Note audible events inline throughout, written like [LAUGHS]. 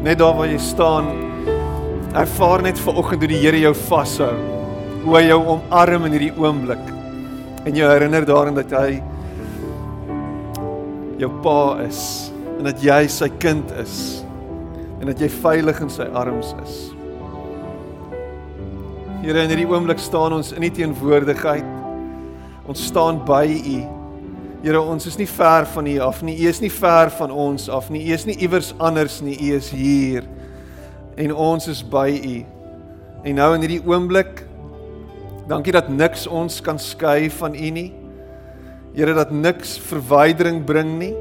Net daar waar jy staan, ervaar net vanoggend hoe die Here jou vashou. Hoe hy jou omarm in hierdie oomblik. En jou herinner daaraan dat hy jou pa is en dat jy sy kind is en dat jy veilig in sy arms is. Here in hierdie oomblik staan ons in die teenwoordigheid. Ons staan by U. Here, ons is nie ver van U af nie. U is nie ver van ons af nie. U is nie iewers anders nie. U is hier. En ons is by U. En nou in hierdie oomblik dankie dat niks ons kan skei van U nie. Here dat niks verwydering bring nie.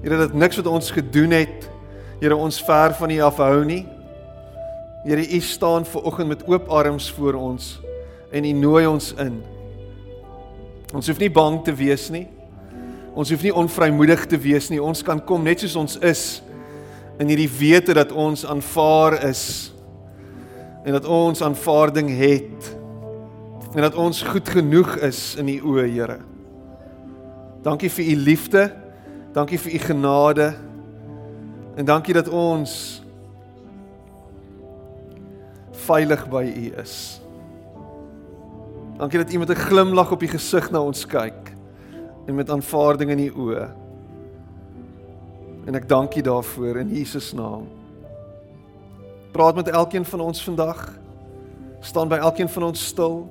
Here dat niks wat ons gedoen het, Here ons ver van U afhou nie. Here U staan ver oggend met oop arms voor ons en U nooi ons in. Ons hoef nie bang te wees nie. Ons hoef nie onvrymoedig te wees nie. Ons kan kom net soos ons is in hierdie wete dat ons aanvaar is en dat ons aanvaarding het en dat ons goed genoeg is in U oë, Here. Dankie vir U liefde. Dankie vir U genade. En dankie dat ons veilig by U is. Dankie dat U met 'n glimlag op U gesig na ons kyk en met aanvaarding in U oë. En ek dank U daarvoor in Jesus naam. Praat met elkeen van ons vandag. Staan by elkeen van ons stil.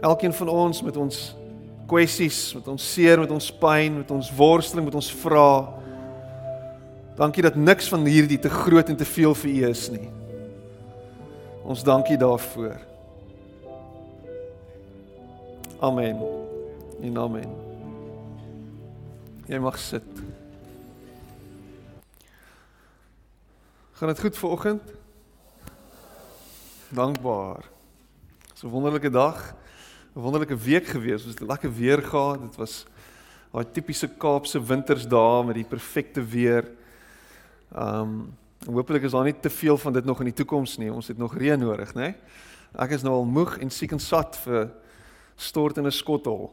Elkeen van ons met ons kwessies, met ons seer, met ons pyn, met ons worsteling, met ons vrae. Dankie dat niks van hierdie te groot en te veel vir U is nie. Ons dankie daarvoor. Amen. En amen. Jy mag sit. Gaan dit goed vanoggend? Dankbaar. So wonderlike dag. 'n Wonderlike week gewees. Ons het lekker weer gehad. Dit was daai tipiese Kaapse wintersdae met die perfekte weer. Um hopelik is daar nie te veel van dit nog in die toekoms nie. Ons het nog reën nodig, né? Ek is nou al moeg en siek en sat vir stort in 'n skottel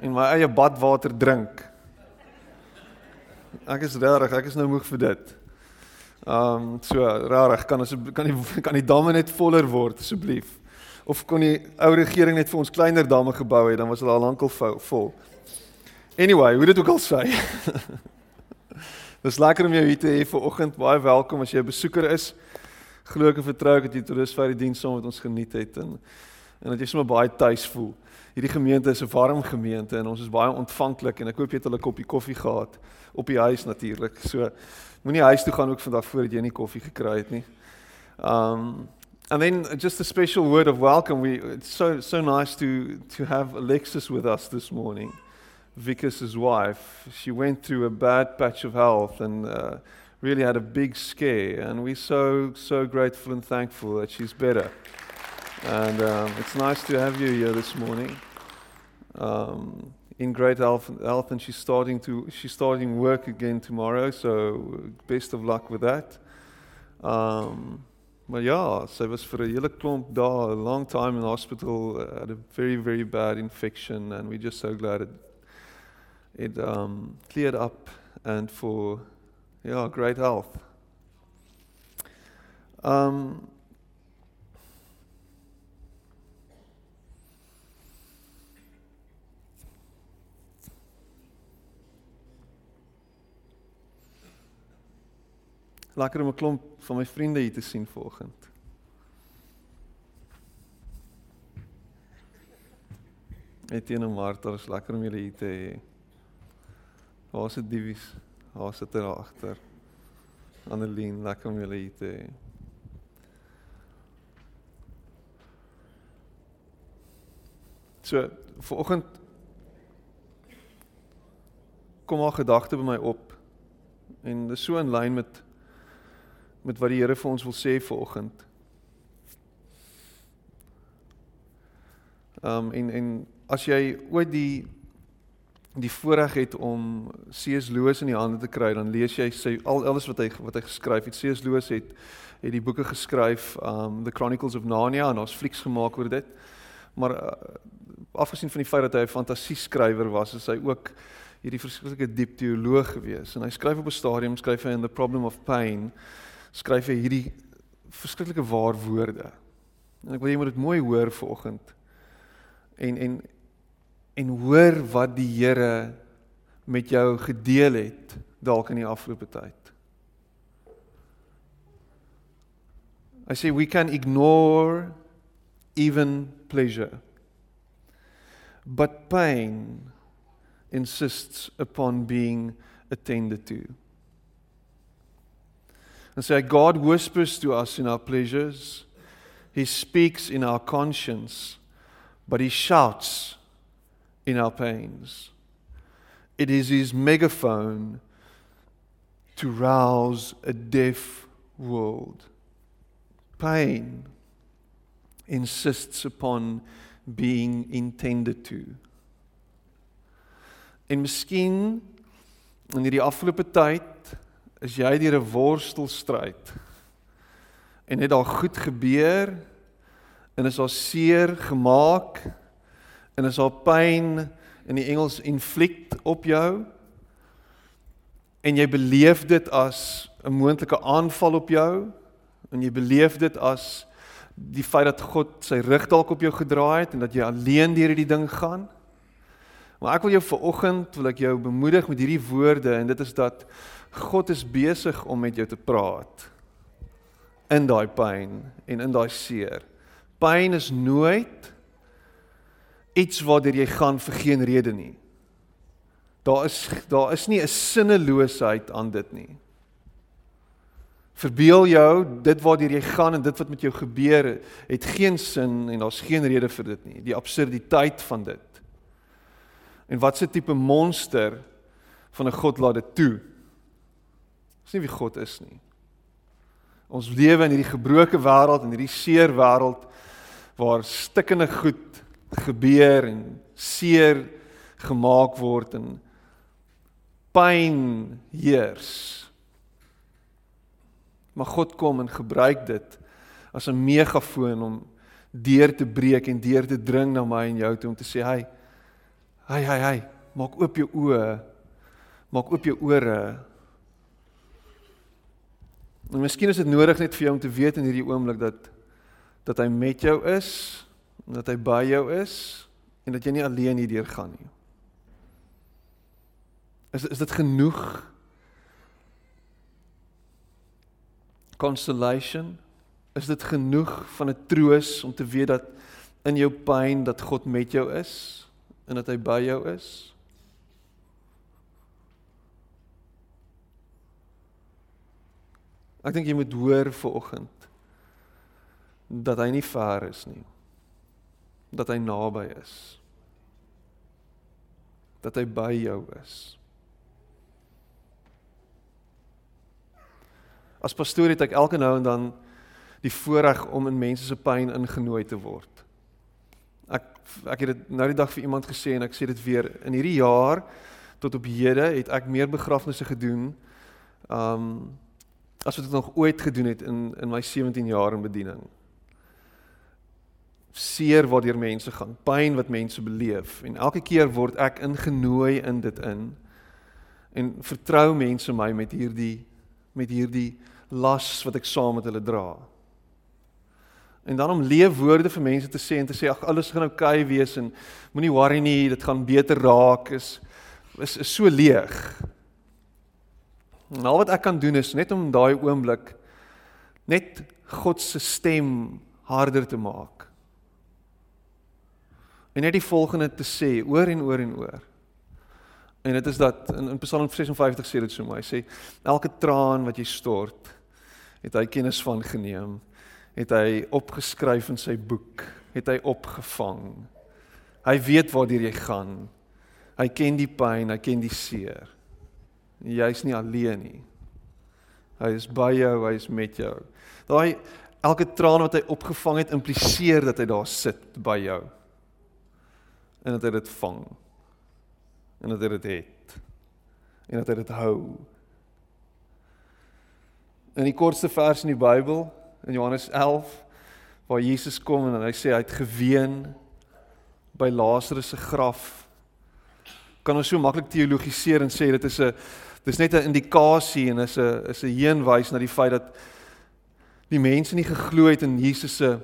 en my eie badwater drink. Ek is regtig, ek is nou moeg vir dit. Ehm um, so regtig kan as kan die [LAUGHS] kan die damme net voller word asseblief. Of kon die ou regering net vir ons kleiner damme gebou het, dan was hulle al lankal vol. Anyway, hoe dit ook al sê. [LAUGHS] Dis lekker om jou hier te hê vir oggend. Baie welkom as jy 'n besoeker is. Glo ek en vertrou ek dat jy tot dusver die diens saam met ons geniet het en en dat jy sommer baie tuis voel. Hierdie gemeente is 'n warm gemeente en ons is baie ontvanklik en ek hoop jy het hulle koppie koffie gehad op die huis natuurlik. So moenie huis toe gaan ook vandag voordat jy nie koffie gekry het nie. Um and then just a special word of welcome. We it's so so nice to to have Alexis with us this morning. Vickers' wife. She went through a bad patch of health and uh, really had a big scare and we're so so grateful and thankful that she's better. And um, it's nice to have you here this morning. Um, in great health, and she's starting to she's starting work again tomorrow. So best of luck with that. Um, maar ja, sy was 'n hele klomp dae, a long time in hospital, had a very very bad infection, and we're just so glad it it um, cleared up and for yeah great health. Um, Lekker om 'n klomp van my vriende hier te sien vanoggend. Etienne en Martha, is lekker om julle hier te hê. Waar sit Divies? Waar sit hulle agter? Annelien, lekker om julle hier te hê. So, vanoggend kom 'n gedagte by my op en dis so in lyn met met wat die Here vir ons wil sê vanoggend. Ehm um, en en as jy ooit die die voorreg het om C.S. Lewis in die hande te kry, dan lees jy sy al alles wat hy wat hy geskryf het. C.S. Lewis het het die boeke geskryf, um The Chronicles of Narnia en daar's flieks gemaak oor dit. Maar uh, afgesien van die feit dat hy 'n fantasie skrywer was, is hy ook hierdie verskriklike diep teoloog gewees en hy skryf op 'n stadium skryf hy in the problem of pain skryf hy hierdie verskriklike waar woorde. En ek wil jy moet dit mooi hoor vanoggend. En en en hoor wat die Here met jou gedeel het dalk in die afgelope tyd. I say we can ignore even pleasure. But pain insists upon being attended to. And so God whispers to us in our pleasures, He speaks in our conscience, but He shouts in our pains. It is His megaphone to rouse a deaf world. pain insists upon being intended to. En miskien in hierdie afgelope tyd is jy deur 'n worstelstryd en het daar goed gebeur en is daar seer gemaak en is daar pyn in die Engels inflict op jou en jy beleef dit as 'n moontlike aanval op jou en jy beleef dit as die feit dat God sy rug dalk op jou gedraai het en dat jy alleen deur hierdie ding gaan. Maar ek wil jou vanoggend wil ek jou bemoedig met hierdie woorde en dit is dat God is besig om met jou te praat in daai pyn en in daai seer. Pyn is nooit iets waartoe jy gaan vir geen rede nie. Daar is daar is nie 'n sinneloosheid aan dit nie. Verbeel jou dit waartoe jy gaan en dit wat met jou gebeur het geen sin en daar's geen rede vir dit nie. Die absurditeit van dit. En wat 'n tipe monster van 'n God laat dit toe. Dis nie wie God is nie. Ons lewe in hierdie gebroke wêreld en hierdie seer wêreld waar stikkende goed gebeur en seer gemaak word en pyn heers. Maar God kom en gebruik dit as 'n megafoon om deur te breek en deur te dring na my en jou toe om te sê, "Hey, hey, hey, hey, maak oop jou oë. Maak oop jou ore." En miskien is dit nodig net vir jou om te weet in hierdie oomblik dat dat hy met jou is, dat hy by jou is en dat jy nie alleen hierdeur gaan nie. Is is dit genoeg consolation? Is dit genoeg van 'n troos om te weet dat in jou pyn dat God met jou is en dat hy by jou is? Ek dink jy moet hoor vir oggend dat hy nie ver is nie. Dat hy naby is. Dat hy by jou is. As pastoor het ek elke nou en dan die voorreg om in mense se pyn ingenooi te word. Ek het dit nou die dag vir iemand gesê en ek sê dit weer in hierdie jaar tot op hede het ek meer begrafnisse gedoen um as wat ek nog ooit gedoen het in in my 17 jaar in bediening. Seer waardeur mense gaan, pyn wat mense beleef en elke keer word ek ingenooi in dit in en vertrou mense my met hierdie met hierdie las wat ek saam met hulle dra. En dan om leefwoorde vir mense te sê en te sê ag alles gaan oukei okay wees en moenie worry nie, dit gaan beter raak is is, is so leeg. En al wat ek kan doen is net om daai oomblik net God se stem harder te maak. En net die volgende te sê oor en oor en oor. En dit is dat in, in Psalm 56 sê dit so mooi. Hy sê elke traan wat jy stort, het hy kennis van geneem, het hy opgeskryf in sy boek, het hy opgevang. Hy weet waartoe jy gaan. Hy ken die pyn, hy ken die seer. Jy's nie alleen nie. Hy is by jou, hy is met jou. Daai elke traan wat hy opgevang het impliseer dat hy daar sit by jou. En dat hy dit vang en dat hy dit het en dat hy dit hou. In die kortste vers in die Bybel in Johannes 11 waar Jesus kom en hy sê hy het geween by Lazarus se graf kan ons so maklik teologiseer en sê dit is 'n dis net 'n indikasie en is 'n is 'n heenwys na die feit dat die mense nie geglo het in Jesus se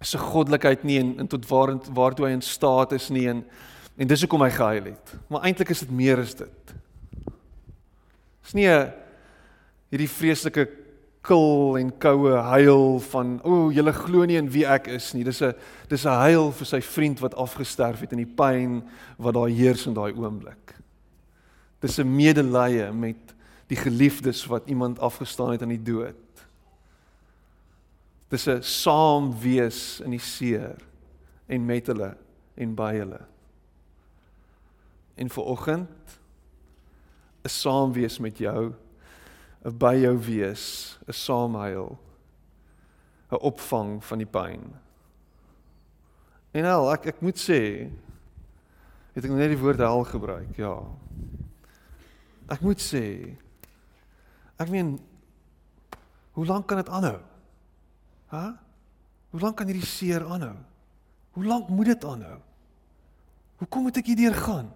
se goddelikheid nie en, en tot waar waartoe hy in staat is nie en en dis hoekom hy gehuil het. Maar eintlik is dit meer as dit. Dis nie 'n hierdie vreeslike kil en koue huil van o, oh, julle glo nie in wie ek is nie. Dis 'n dis 'n huil vir sy vriend wat afgesterf het en die pyn wat daar heers in daai oomblik. Dis 'n medelee met die geliefdes wat iemand afgestaan het aan die dood. Dis 'n saam wees in die seer en met hulle en by hulle. En vir oggend 'n saam wees met jou 'n by jou wees, 'n saamhuil, 'n opvang van die pyn. En al ek ek moet sê het ek net die woord hel gebruik, ja. Ek moet sê ek meen hoe lank kan dit aanhou? Hæ? Hoe lank kan hierdie seer aanhou? Hoe lank moet dit aanhou? Hoekom moet ek hierdeur gaan?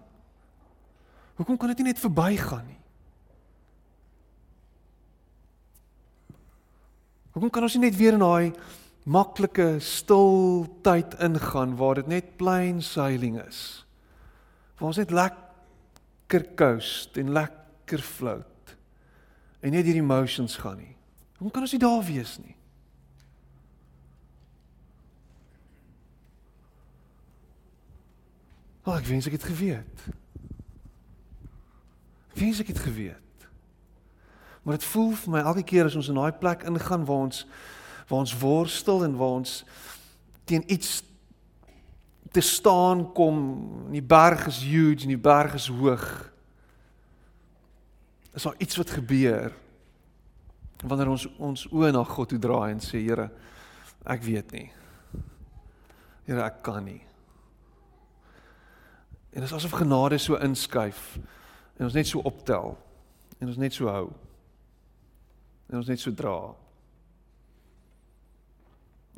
Hoekom kan dit nie net verbygaan nie? Hoekom kan ons nie net weer in daai maklike stil tyd ingaan waar dit net plain sailing is? Waar ons net lekker coast en lekker float en net hierdie emotions gaan nie. Hoekom kan ons nie daar wees nie? Oh, ek wens ek het geweet. Wens ek het geweet. Maar dit voel vir my elke keer as ons in daai plek ingaan waar ons waar ons worstel en waar ons teen iets te staan kom, die berg is huge en die berg is hoog. Is daar iets wat gebeur wanneer ons ons oë na God toe draai en sê Here, ek weet nie. Here, ek kan nie. En dit is asof genade so inskuif en ons net so optel en ons net so hou en ons net so dra.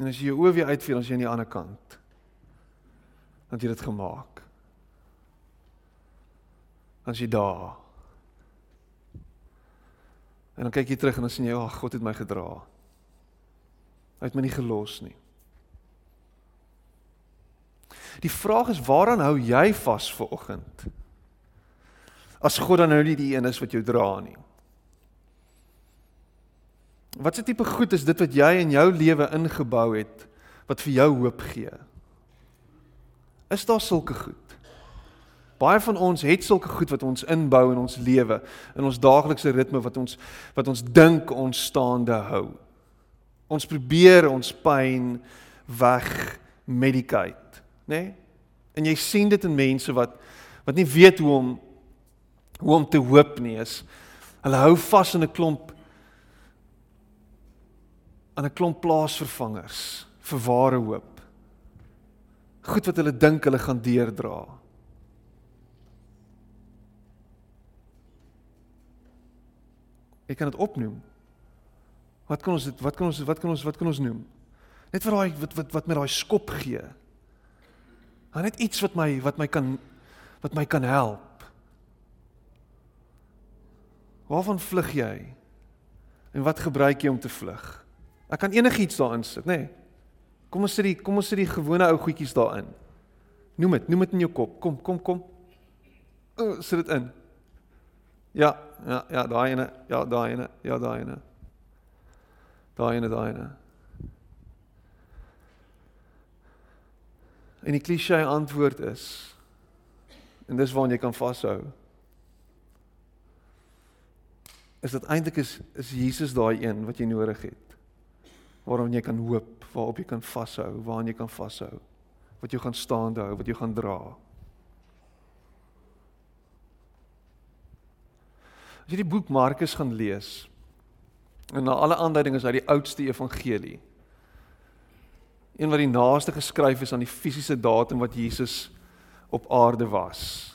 En as jy jou oë weer uitvee, dan is jy aan die ander kant. Want jy het dit gemaak. Dan is jy daar. En dan kyk jy terug en dan sien jy, "Ag, God het my gedra." Hy het my nie gelos nie. Die vraag is, waaraan hou jy vas vir oggend? As God dan nou nie die een is wat jou dra nie. Wat se tipe goed is dit wat jy in jou lewe ingebou het wat vir jou hoop gee? Is daar sulke goed? Baie van ons het sulke goed wat ons inbou in ons lewe, in ons daaglikse ritme wat ons wat ons dink ons staande hou. Ons probeer ons pyn weg medicate, né? Nee? En jy sien dit in mense wat wat nie weet hoe om hoe om te hoop nie is. Hulle hou vas in 'n klomp aan 'n klomp plaasvervangers vir ware hoop. Goed wat hulle dink hulle gaan deurdra. Ek kan dit opnoem. Wat kan ons dit wat kan ons wat kan ons wat kan ons noem? Net vir daai wat wat wat met daai skop gee. Maar net iets wat my wat my kan wat my kan help. Waarvan vlug jy? En wat gebruik jy om te vlug? Ek kan enigiets daarin sit, nê? Nee. Kom ons sit die kom ons sit die gewone ou goedjies daarin. Noem dit, noem dit in jou kop. Kom, kom, kom. O, sit dit in. Ja, ja, ja, daai ene, ja, daai ene, ja, daai ene. Daai ene, daai ene. En die klise antwoord is en dis waarna jy kan vashou. Is dit eintlik is is Jesus daai een wat jy nodig het? Waarop jy kan hoop, waarop jy kan vashou, waaraan jy kan vashou, wat jou gaan staande hou, wat jou gaan dra. As jy die boek Markus gaan lees, en na alle aanduidings uit die oudste evangelie, een wat die naaste geskryf is aan die fisiese datum wat Jesus op aarde was.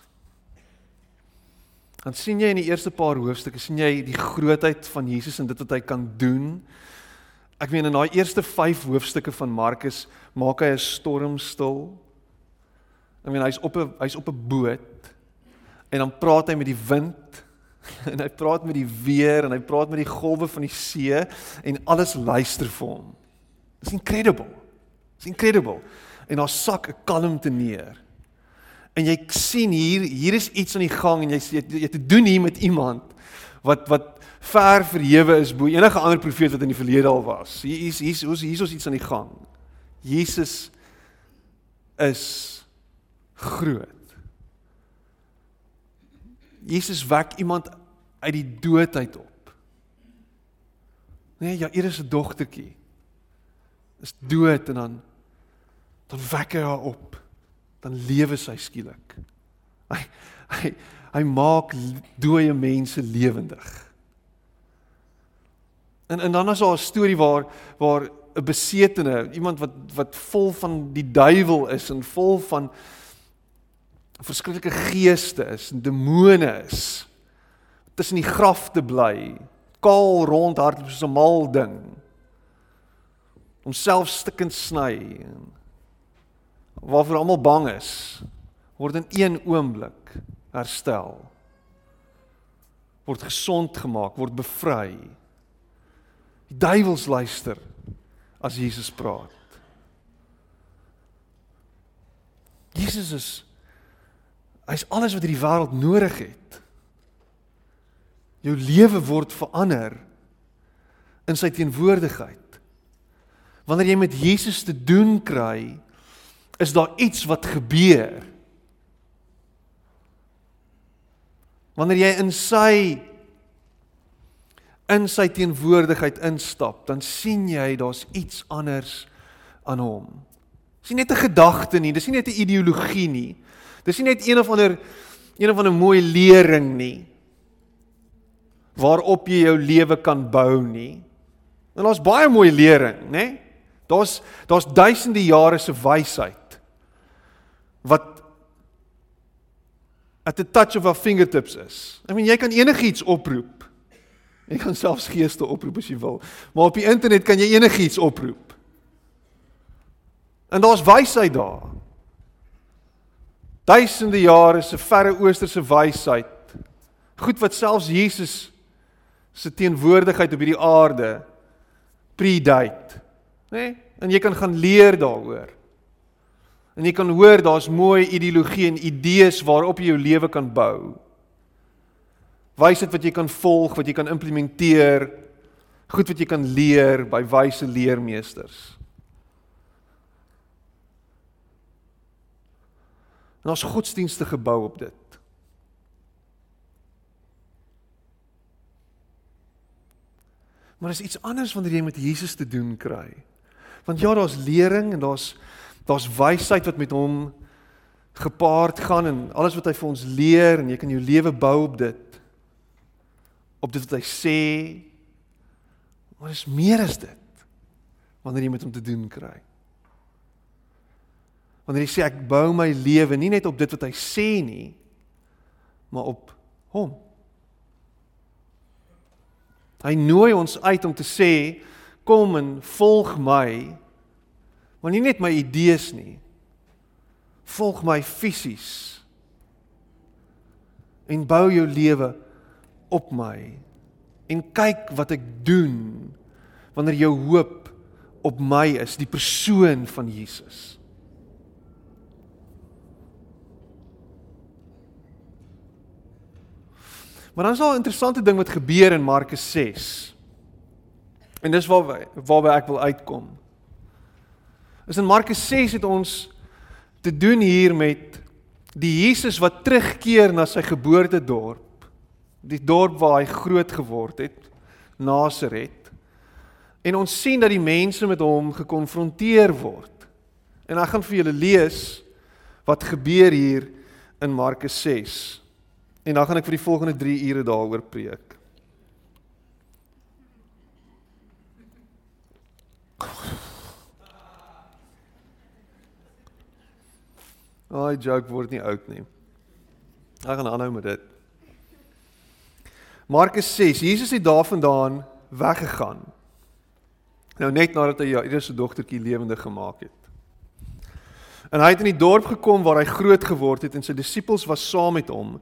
Dan sien jy in die eerste paar hoofstukke sien jy die grootheid van Jesus en dit wat hy kan doen Ek meen in daai eerste 5 hoofstukke van Markus maak hy 'n storm stil. Ek meen hy's op 'n hy's op 'n boot En dan praat hy met die wind [LAUGHS] en hy praat met die weer en hy praat met die golwe van die see en alles luister vir hom. It's incredible. It's incredible. En daar sak 'n kalmte neer. En jy sien hier hier is iets aan die gang en jy jy, jy te doen hier met iemand wat wat ver verhewe is bo enige ander profeet wat in die verlede al was. Hier is hier is hier is iets aan die gang. Jesus is groot. Jesus wek iemand uit die dood uit op. Nee, ja, is 'n dogtertjie. Is dood en dan dan wek hy haar op. Dan lewe sy skielik. Hy hy hy maak dooie mense lewendig. En en dan is daar 'n storie waar waar 'n besetene, iemand wat wat vol van die duiwel is en vol van verskriklike geeste is en demone is. Tussen die graf te bly, kaal rondhardloop soos 'n mal ding. Homself stukkend sny en waarvoor almal bang is, word in een oomblik herstel. Word gesond gemaak, word bevry. Die duiwels luister as Jesus praat. Jesus is hy's alles wat hierdie wêreld nodig het. Jou lewe word verander in sy teenwoordigheid. Wanneer jy met Jesus te doen kry, is daar iets wat gebeur. Wanneer jy in sy in sy teenwoordigheid instap, dan sien jy daar's iets anders aan hom. Dis nie net 'n gedagte nie, dis nie net 'n ideologie nie. Dis nie net een of ander een of ander mooi lering nie waarop jy jou lewe kan bou nie. En daar's baie mooi lering, né? Daar's daar's duisende jare se wysheid wat at the touch of our fingertips is. I mean, jy kan enigiets oproep Jy kan selfs geeste oproep as jy wil. Maar op die internet kan jy enigiets oproep. En daar's wysheid daar. Duisende jare se verre oosterse wysheid. Goed wat selfs Jesus se teenwoordigheid op hierdie aarde predate. Né? Nee? En jy kan gaan leer daaroor. En jy kan hoor daar's mooi ideologie en idees waarop jy jou lewe kan bou wysheid wat jy kan volg, wat jy kan implementeer, goed wat jy kan leer by wyse leermeesters. En ons godsdienste gebou op dit. Maar is iets anders wanneer jy met Jesus te doen kry. Want ja, daar's lering en daar's daar's wysheid wat met hom gepaard gaan en alles wat hy vir ons leer en jy kan jou lewe bou op dit op dit wat hy sê. Maar is meer as dit. Wanneer jy met hom te doen kry. Wanneer hy sê ek bou my lewe nie net op dit wat hy sê nie, maar op hom. Hy nooi ons uit om te sê kom en volg my. Maar nie net my idees nie. Volg my fisies. En bou jou lewe op my en kyk wat ek doen wanneer jou hoop op my is, die persoon van Jesus. Maar dan is daar 'n interessante ding wat gebeur in Markus 6. En dis waar waarby ek wil uitkom. Is in Markus 6 het ons te doen hier met die Jesus wat terugkeer na sy geboortedorp die dorp waar hy groot geword het, Nasaret. En ons sien dat die mense met hom gekonfronteer word. En ek gaan vir julle lees wat gebeur hier in Markus 6. En dan gaan ek vir die volgende 3 ure daaroor preek. Ai, joke word nie oud nie. Ek gaan aanhou met dit. Markus 6, Jesus het daarvandaan weggegaan. Nou net nadat hy Jairus se dogtertjie lewendig gemaak het. En hy het in die dorp gekom waar hy groot geword het en sy disippels was saam met hom.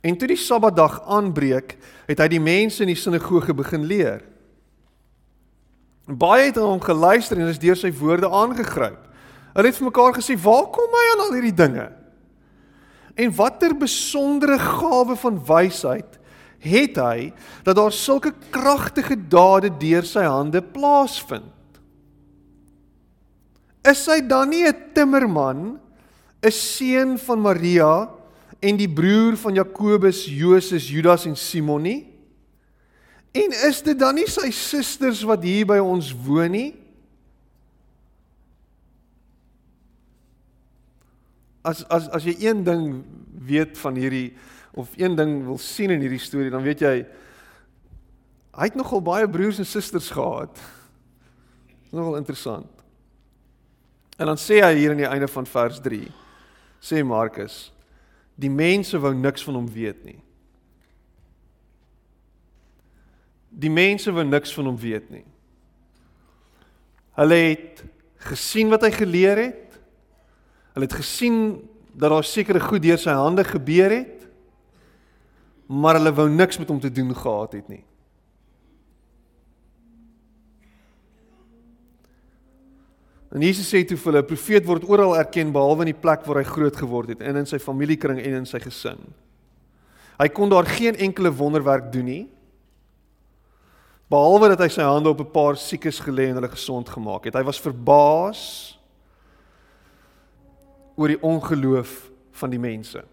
En toe die Sabbatdag aanbreek, het hy die mense in die sinagoge begin leer. Baie het aan hom geluister en is deur sy woorde aangegryp. Hulle het vir mekaar gesê, "Waar kom hy aan al hierdie dinge?" En watter besondere gawe van wysheid het hy dat daar sulke kragtige dade deur sy hande plaasvind? Is hy dan nie 'n timmerman, 'n seun van Maria en die broer van Jakobus, Joses, Judas en Simon nie? En is dit dan nie sy susters wat hier by ons woon nie? As as as jy een ding weet van hierdie of een ding wil sien in hierdie storie, dan weet jy hy het nogal baie broers en susters gehad. Nogal interessant. En dan sê hy hier aan die einde van vers 3, sê Markus, die mense wou niks van hom weet nie. Die mense wou niks van hom weet nie. Hulle het gesien wat hy geleer het. Hulle het gesien dat daar sekere goed deur sy hande gebeur het. Maar hulle wou niks met hom te doen gehad het nie. En Jesus sê toe vir hulle: 'n Profeet word oral erken behalwe in die plek waar hy groot geword het, en in sy familiekring en in sy gesin. Hy kon daar geen enkele wonderwerk doen nie behalwe dat hy sy hande op 'n paar siekes gelê en hulle gesond gemaak het. Hy was verbaas oor die ongeloof van die mense.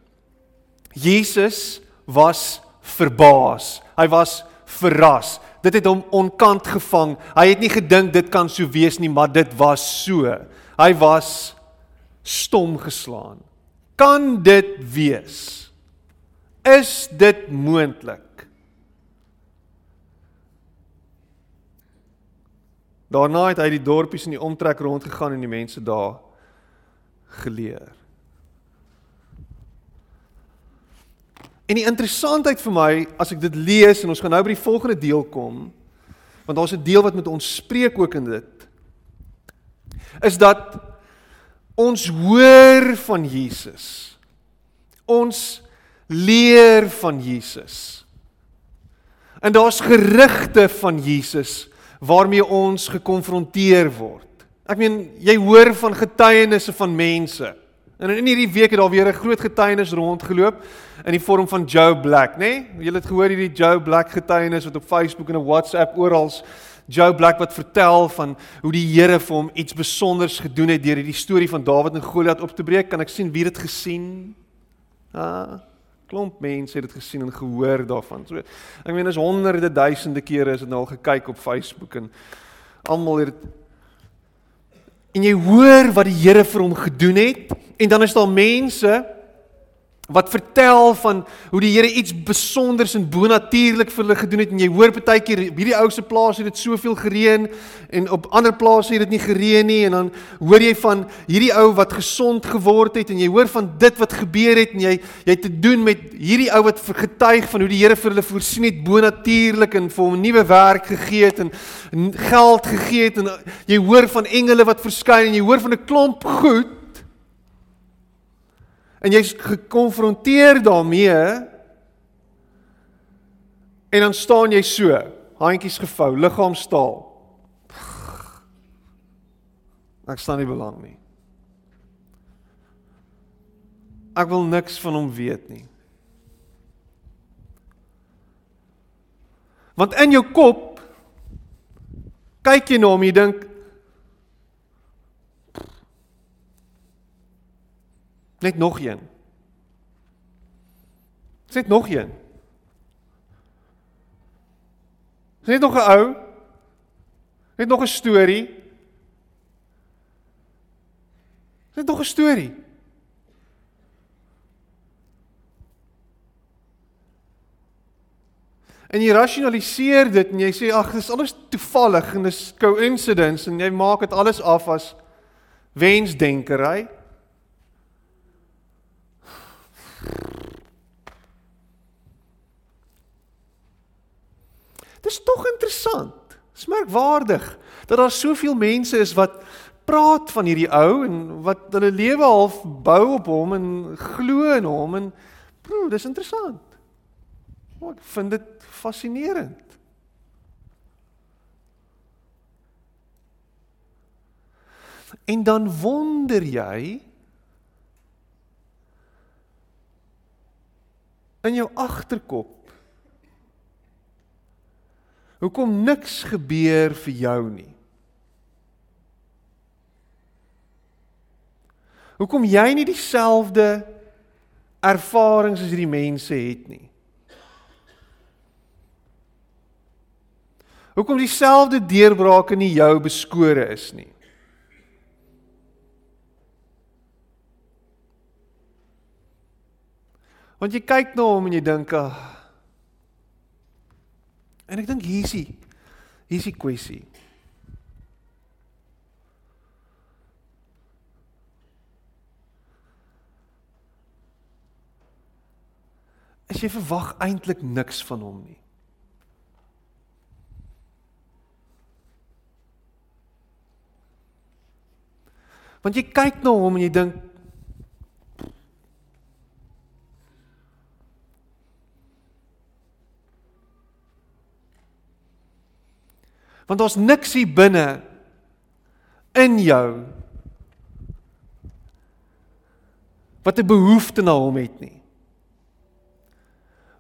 Jesus was verbaas. Hy was verras. Dit het hom onkant gevang. Hy het nie gedink dit kan so wees nie, maar dit was so. Hy was stom geslaan. Kan dit wees? Is dit moontlik? Daarna het hy die dorpies in die omtrek rondgegaan en die mense daar geleer. En die interessantheid vir my as ek dit lees en ons gaan nou by die volgende deel kom, want daar's 'n deel wat met ons spreek ook in dit, is dat ons hoor van Jesus. Ons leer van Jesus. En daar's gerugte van Jesus waarmee ons gekonfronteer word. Ek meen, jy hoor van getuienisse van mense. En in hierdie week het daar weer 'n groot getuienis rondgeloop in die vorm van Joe Black, nê? Nee? Julle het gehoor hierdie Joe Black getuienis wat op Facebook en op WhatsApp oral Joe Black wat vertel van hoe die Here vir hom iets spesiaals gedoen het deur hierdie storie van Dawid en Goliat op te breek. Kan ek sien wie dit gesien? Ah, klomp mense het dit gesien en gehoor daarvan. So ek meen is honderde duisende kere is dit nou al gekyk op Facebook en almal het en jy hoor wat die Here vir hom gedoen het en dan is daar mense wat vertel van hoe die Here iets besonders en bonatuurlik vir hulle gedoen het. En jy hoor baie keer hierdie ou se plaas het dit soveel gereën en op ander plase het dit nie gereën nie. En dan hoor jy van hierdie ou wat gesond geword het en jy hoor van dit wat gebeur het en jy jy het te doen met hierdie ou wat getuig van hoe die Here vir hulle voorsien het bonatuurlik en vir hom 'n nuwe werk gegee het en geld gegee het. En jy hoor van engele wat verskyn en jy hoor van 'n klomp goed en jy's gekonfronteer daarmee en dan staan jy so, handjies gevou, liggaam staal. Ek staan nie belang nie. Ek wil niks van hom weet nie. Want in jou kop kyk jy na hom en jy dink Net nog een. Net nog een. Net nog 'n ou. Net nog 'n storie. Net nog 'n storie. En jy rasionaliseer dit en jy sê ag, dis alles toevallig en dis coincidence en jy maak dit alles af as wensdenkery. Dis tog interessant. Dis merkwaardig dat daar soveel mense is wat praat van hierdie ou en wat hulle lewe half bou op hom en glo in hom en bro, dis interessant. Oh, ek vind dit fascinerend. En dan wonder jy in jou agterkop hoekom niks gebeur vir jou nie. Hoekom jy nie dieselfde ervarings as hierdie mense het nie. Hoekom dieselfde deurbrake nie jou beskore is nie. Want jy kyk na hom en jy dink, "Ag." En ek dink hier's die hier's die kwessie. As jy verwag eintlik niks van hom nie. Want jy kyk na hom en jy dink Want daar's niks hier binne in jou wat 'n behoefte na hom het nie.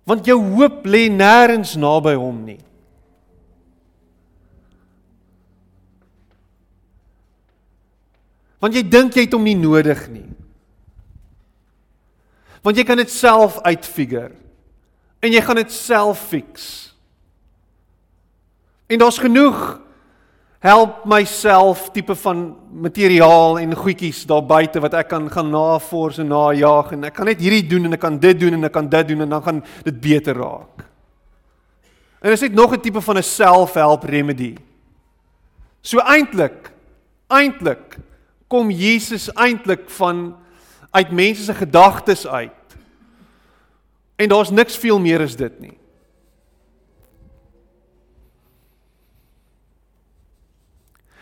Want jou hoop lê nêrens naby hom nie. Want jy dink jy het hom nie nodig nie. Want jy kan dit self uitfigure. En jy gaan dit self fix. En daar's genoeg help myself tipe van materiaal en goedjies daar buite wat ek kan gaan navors en najag en ek kan net hierdie doen en ek kan dit doen en ek kan dit doen en dan gaan dit beter raak. En is dit nog 'n tipe van 'n self-help remedy. So eintlik eintlik kom Jesus eintlik van uit mense se gedagtes uit. En daar's niks veel meer as dit nie.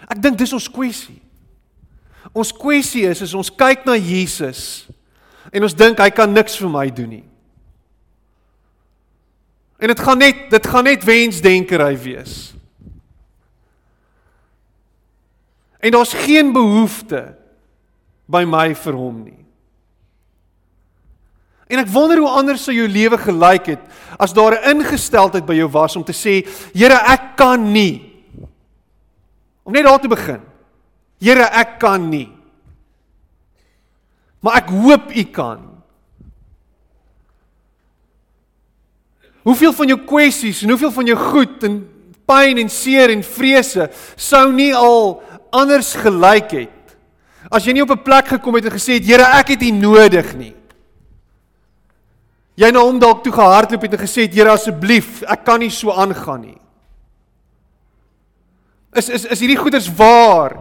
Ek dink dis ons kwessie. Ons kwessie is is ons kyk na Jesus en ons dink hy kan niks vir my doen nie. En dit gaan net dit gaan net wensdenkery wees. En daar's geen behoefte by my vir hom nie. En ek wonder hoe anders sou jou lewe gelyk het as daar 'n ingesteldheid by jou was om te sê, Here, ek kan nie Om net daar te begin. Here, ek kan nie. Maar ek hoop u kan. Hoeveel van jou kwessies en hoeveel van jou goed en pyn en seer en vrese sou nie al anders gelyk het as jy nie op 'n plek gekom het en gesê het Here ek het U nodig nie. Jy na hom dalk toe gehardloop het en gesê het Here asseblief ek kan nie so aangaan nie. Is is is hierdie goeders waar?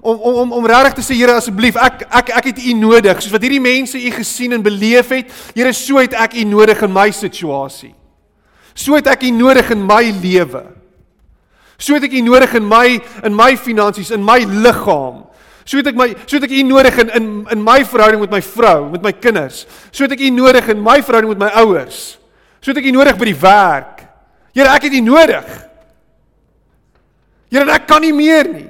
Om om om om regtig te sê Here asseblief, ek ek ek het U nodig, soos wat hierdie mense U gesien en beleef het. Here, so het ek U nodig in my situasie. So het ek U nodig in my lewe. So het ek U nodig in my in my finansies, in my liggaam. So het ek my so het ek U nodig in in in my verhouding met my vrou, met my kinders. So het ek U nodig in my verhouding met my ouers. So het ek U nodig by die werk. Here, ek het U nodig. Here, ek kan nie meer nie.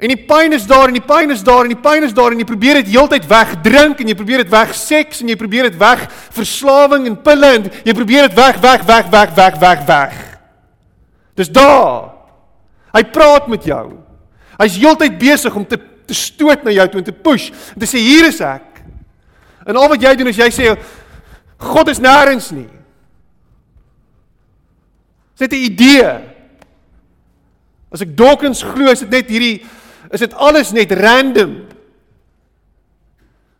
En die pyn is daar en die pyn is daar en die pyn is daar en jy probeer dit heeltyd wegdrink en jy probeer dit weg seks en jy probeer dit weg verslawing en pille en jy probeer dit weg weg weg weg weg weg weg. Dis daar. Hy praat met jou. Hy's heeltyd besig om te te stoot na jou toe en te push en te sê hier is ek. En al wat jy doen is jy sê God is nêrens nie. Dis net 'n idee. As ek Dawkins glo, is dit net hierdie is dit alles net random.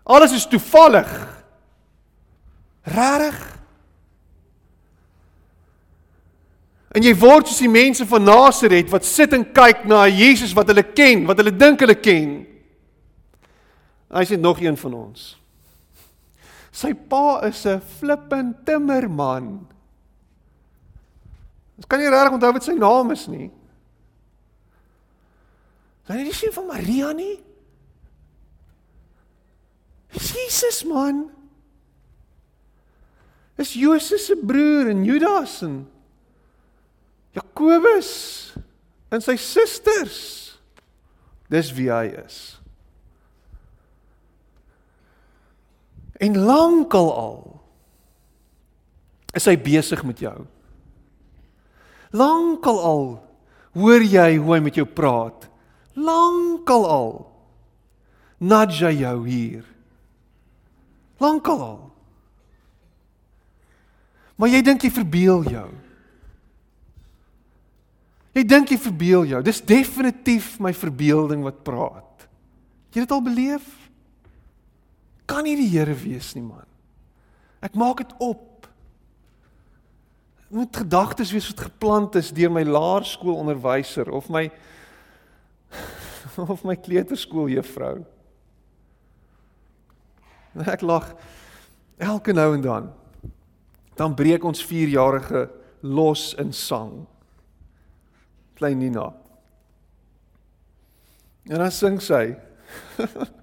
Alles is toevallig. Rarig. En jy word soos die mense van Nasaret wat sit en kyk na Jesus wat hulle ken, wat hulle dink hulle ken. Hy sê nog een van ons. Sy pa is 'n flippend timmerman. Ons kan nie regtig onthou wat sy naam is nie. Kan jy nie sien van Maria nie? Dis Jesus man. Dis Josef se broer en Judas en Jakobus en sy susters. Dis wie hy is. En lankal al is hy besig met jou. Lankal al hoor jy hoe hy met jou praat. Lankal al nudge hy jou hier. Lankal al. Maar jy dink jy verbeel jou. Jy dink jy verbeel jou. Dis definitief my verbeelding wat praat. Jy het dit al beleef? Kan nie die Here wees nie, man. Ek maak dit op moet gedagtes wees wat geplant is deur my laerskoolonderwyser of my of my kleuterskooljuffrou. Ek lag elke nou en dan. Dan breek ons 4-jarige los in sang. Klein Nina. En dan sing sy. [LAUGHS]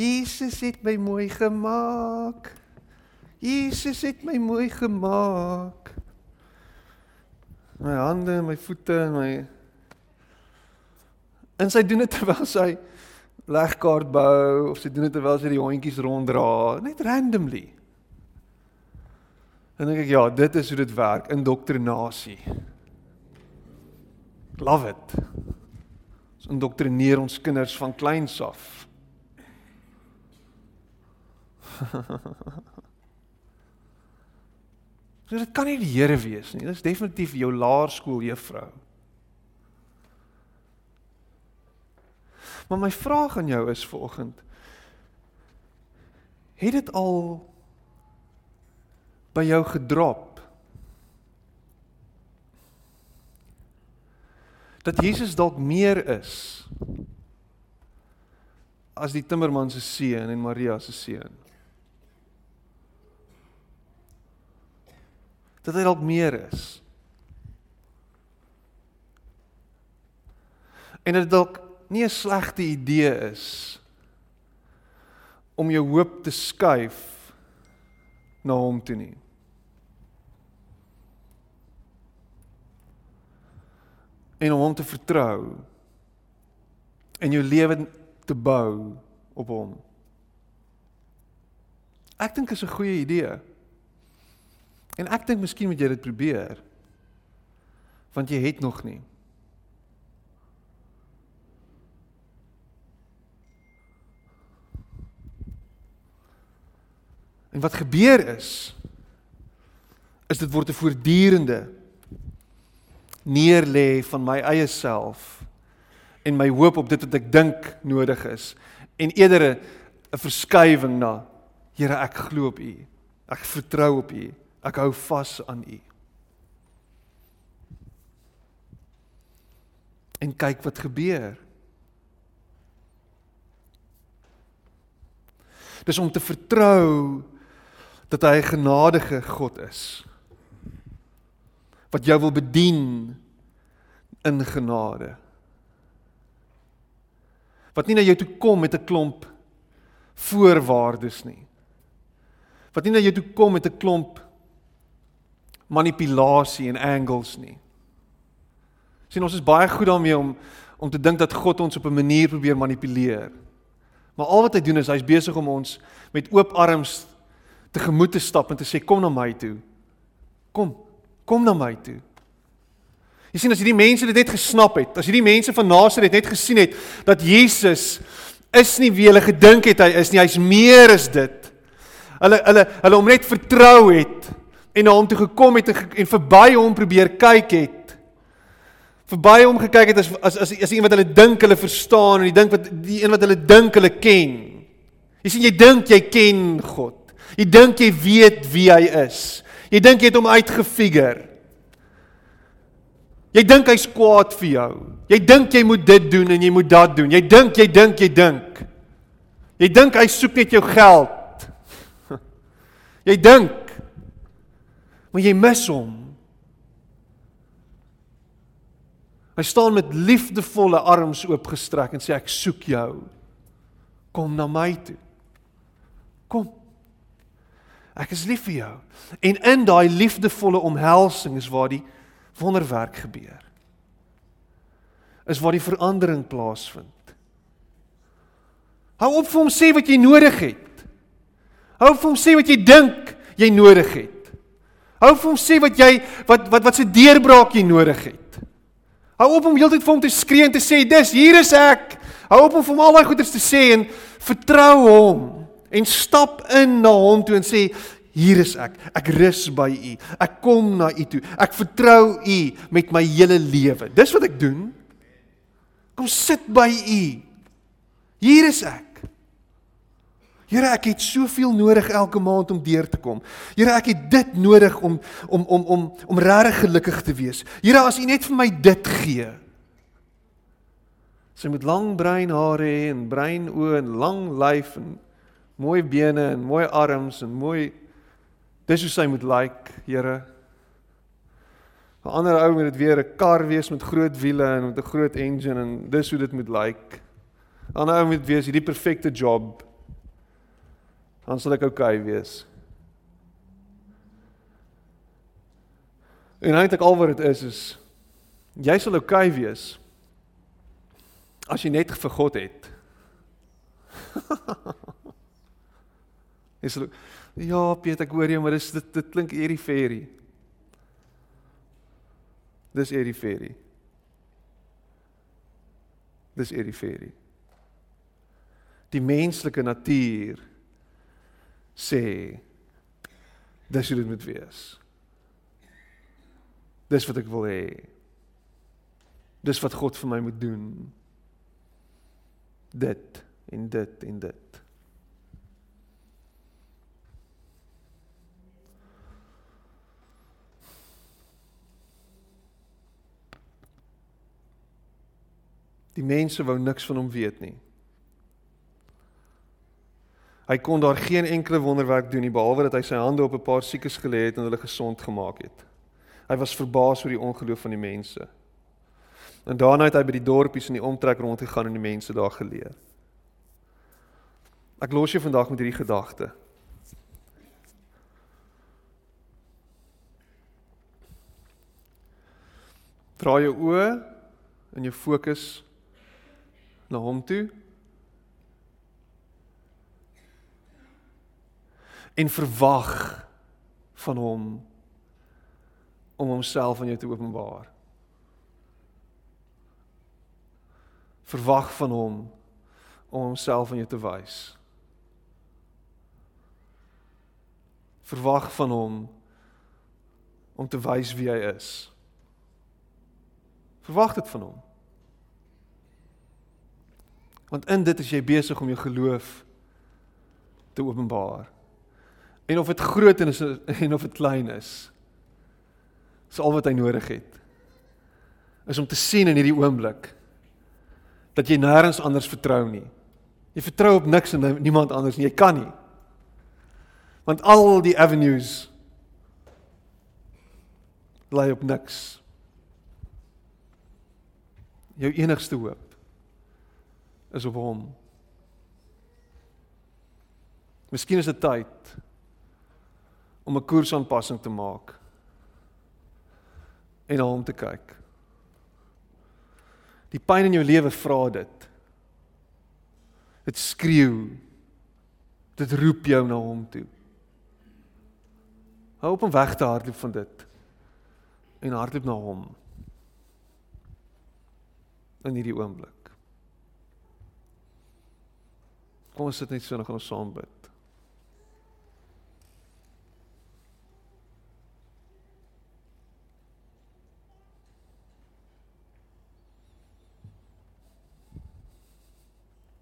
Jesus het my mooi gemaak. Jesus het my mooi gemaak. My hande en my voete en my En sy doen dit terwyl sy legkaart bou of sy doen dit terwyl sy die hondjies ronddra, net randomly. En dink ek ja, dit is hoe dit werk, indoktrinasie. Love it. Ons indoktrineer ons kinders van kleins af. [LAUGHS] so dit kan nie die Here wees nie. Dit is definitief jou laerskool juffrou. Maar my vraag aan jou is vanoggend het dit al by jou gedrop dat Jesus dalk meer is as die timmerman se seun en Maria se seun dat hy dalk meer is. En dit dalk nie 'n slegte idee is om jou hoop te skuif na hom toe nie. En om hom te vertrou en jou lewe te bou op hom. Ek dink is 'n goeie idee. En ek dink miskien moet jy dit probeer. Want jy het nog nie. En wat gebeur is is dit word 'n voortdurende neerlê van my eie self en my hoop op dit wat ek dink nodig is en eerder 'n verskywing na Here ek glo op U. Ek vertrou op U. Ek hou vas aan U. En kyk wat gebeur. Dis om te vertrou dat hy 'n genadige God is. Wat jou wil bedien in genade. Wat nie na jou toe kom met 'n klomp voorwaardes nie. Wat nie na jou toe kom met 'n klomp manipulasie en angles nie. Sien ons is baie goed daarmee om om te dink dat God ons op 'n manier probeer manipuleer. Maar al wat hy doen is hy's besig om ons met oop arms te gemoed te stap en te sê kom na my toe. Kom, kom na my toe. Jy sien as hierdie mense dit net gesnap het, as hierdie mense van Nasaret net gesien het dat Jesus is nie wie hulle gedink het hy is nie, hy's meer as dit. Hulle hulle hulle hom net vertrou het en na hom toe gekom het en, en verby hom probeer kyk het. Verby hom gekyk het as as as as iemand wat hulle dink hulle verstaan en die dink wat die een wat hulle dink hulle ken. Jy sien jy dink jy ken God. Jy dink jy weet wie hy is. Jy dink jy het hom uitgefigure. Jy dink hy's kwaad vir jou. Jy dink jy moet dit doen en jy moet dat doen. Jy dink jy dink jy dink. Jy dink hy soek net jou geld. [LAUGHS] Jy dink Maar jy mis hom. Hy staan met liefdevolle arms oopgestrek en sê ek soek jou. Kom na my toe. Kom. Ek is lief vir jou. En in daai liefdevolle omhelsing is waar die wonderwerk gebeur. Is waar die verandering plaasvind. Hou op vir hom sê wat jy nodig het. Hou op vir hom sê wat jy dink jy nodig het. Hou vir hom sê wat jy wat wat wat se deurbraak jy nodig het. Hou op om heeltyd vir hom te skree en te sê dis hier is ek. Hou op om vir hom al daai goeders te sê en vertrou hom en stap in na hom toe en sê hier is ek. Ek rus by u. Ek kom na u toe. Ek vertrou u met my hele lewe. Dis wat ek doen. Kom sit by u. Hier is ek. Here, ek het soveel nodig elke maand om deur te kom. Here, ek het dit nodig om om om om om regtig gelukkig te wees. Here, as U net vir my dit gee. Sy moet lang bruin hare hê en bruin oë en lang lyf en mooi bene en mooi arms en mooi dis hoe sy moet lyk, like, Here. 'n Ander ou moet dit weer 'n kar wees met groot wiele en met 'n groot engine en dis hoe dit moet lyk. Like. 'n Ander ou moet wees hierdie perfekte job dan sal ek oukei okay wees. En eintlik al wat dit is is jy sal oukei okay wees as jy net vir God het. [LAUGHS] Is ja, Piet, ek hoor jou, maar dis dit dit klink eerie fairy. Dis eerie fairy. Dis eerie fairy. Die menslike natuur sê dis hoe dit moet wees. Dis wat ek wil hê. Dis wat God vir my moet doen. Dit en dit en dit. Die mense wou niks van hom weet nie. Hy kon daar geen enkele wonderwerk doen nie behalwe dat hy sy hande op 'n paar siekes gelê het en hulle gesond gemaak het. Hy was verbaas oor die ongeloof van die mense. En daarna het hy by die dorpies in die omtrek rondgegaan en die mense daar geleer. Ek los jou vandag met hierdie gedagte. Draai jou oë en jou fokus na hom toe en verwag van hom om homself aan jou te openbaar. Verwag van hom om homself aan jou te wys. Verwag van hom om te wys wie hy is. Verwag dit van hom. Want in dit is jy besig om jou geloof te openbaar. En of dit groot is en of dit klein is. Dis al wat hy nodig het. Is om te sien in hierdie oomblik dat jy nêrens anders vertrou nie. Jy vertrou op niks en niemand anders nie. Jy kan nie. Want al die avenues lê op niks. Jou enigste hoop is op hom. Miskien is dit tyd om 'n koersaanpassing te maak en na hom te kyk. Die pyn in jou lewe vra dit. Dit skreeu. Dit roep jou na hom toe. Hou op om weg te hardloop van dit en hardloop na hom. In hierdie oomblik. Kom ons sit net so en gaan ons saam bid.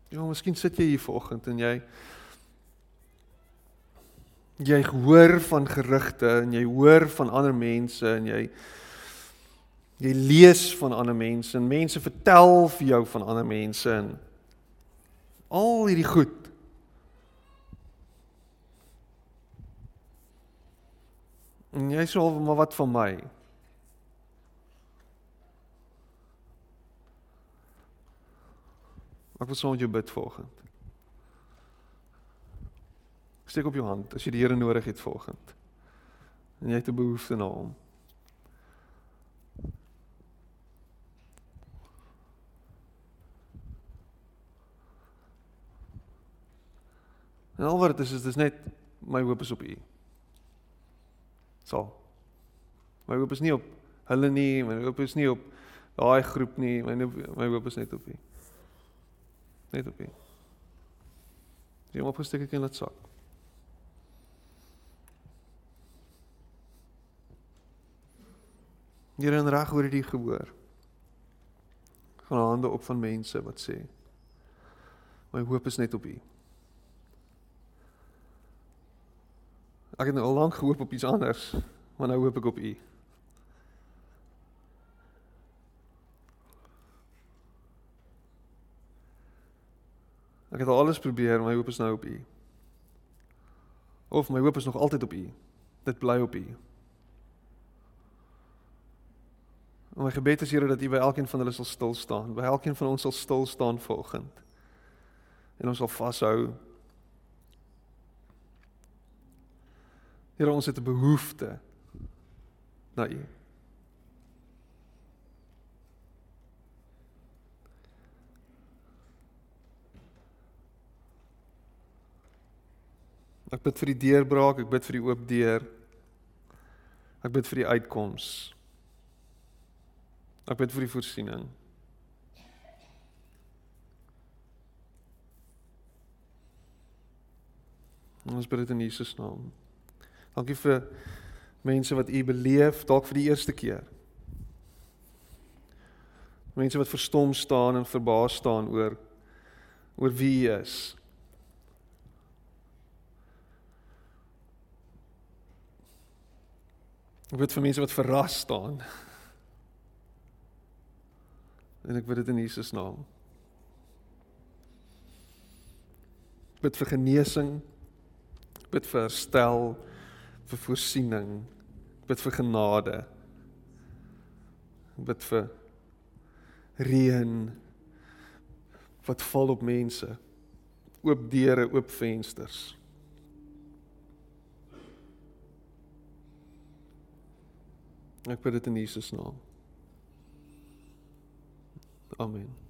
Ja, miskien sit jy hier vanoggend en jy jy hoor van gerugte en jy hoor van ander mense en jy jy lees van ander mense en mense vertel vir jou van ander mense en al hierdie goed. En jy sê maar wat van my? Ek wil saam met jou bid vanoggend. Steek op jou hand as jy die Here nodig het vanoggend. En jy het 'n behoefte na hom. En al wat dit is, is dis net my hoop is op U. So. My hoop is nie op hulle nie, my hoop is nie op daai groep nie, my my hoop is net op U. Net op U. Jy moet opgesteek ek in dit sak. Hier in reg oor die gehoor. Van hande op van mense wat sê my hoop is net op U. Ek het nou al lank gehoop op iets anders, maar nou hoop ek op U. Ek het alles probeer, my hoop is nou op U. Of my hoop is nog altyd op U. Dit bly op U. En my gebed is Here dat U by elkeen van hulle sal stil staan, by elkeen van ons sal stil staan vanoggend. En ons sal vashou Here ons het 'n behoefte na U. Ek bid vir die deurbraak, ek bid vir die oop deur. Ek bid vir die uitkoms. Ek bid vir die voorsiening. Ons bid dit in Jesus naam. Dankie vir mense wat u beleef dalk vir die eerste keer. Mense wat verstom staan en verbaas staan oor oor wie u is. Ek bid vir mense wat verras staan. En ek bid dit in Jesus naam. Ek bid vir genesing. Ek bid vir herstel vir voorsiening. Ek bid vir genade. Ek bid vir reën wat val op mense. Oop deure, oop vensters. Ek bid dit in Jesus naam. Amen.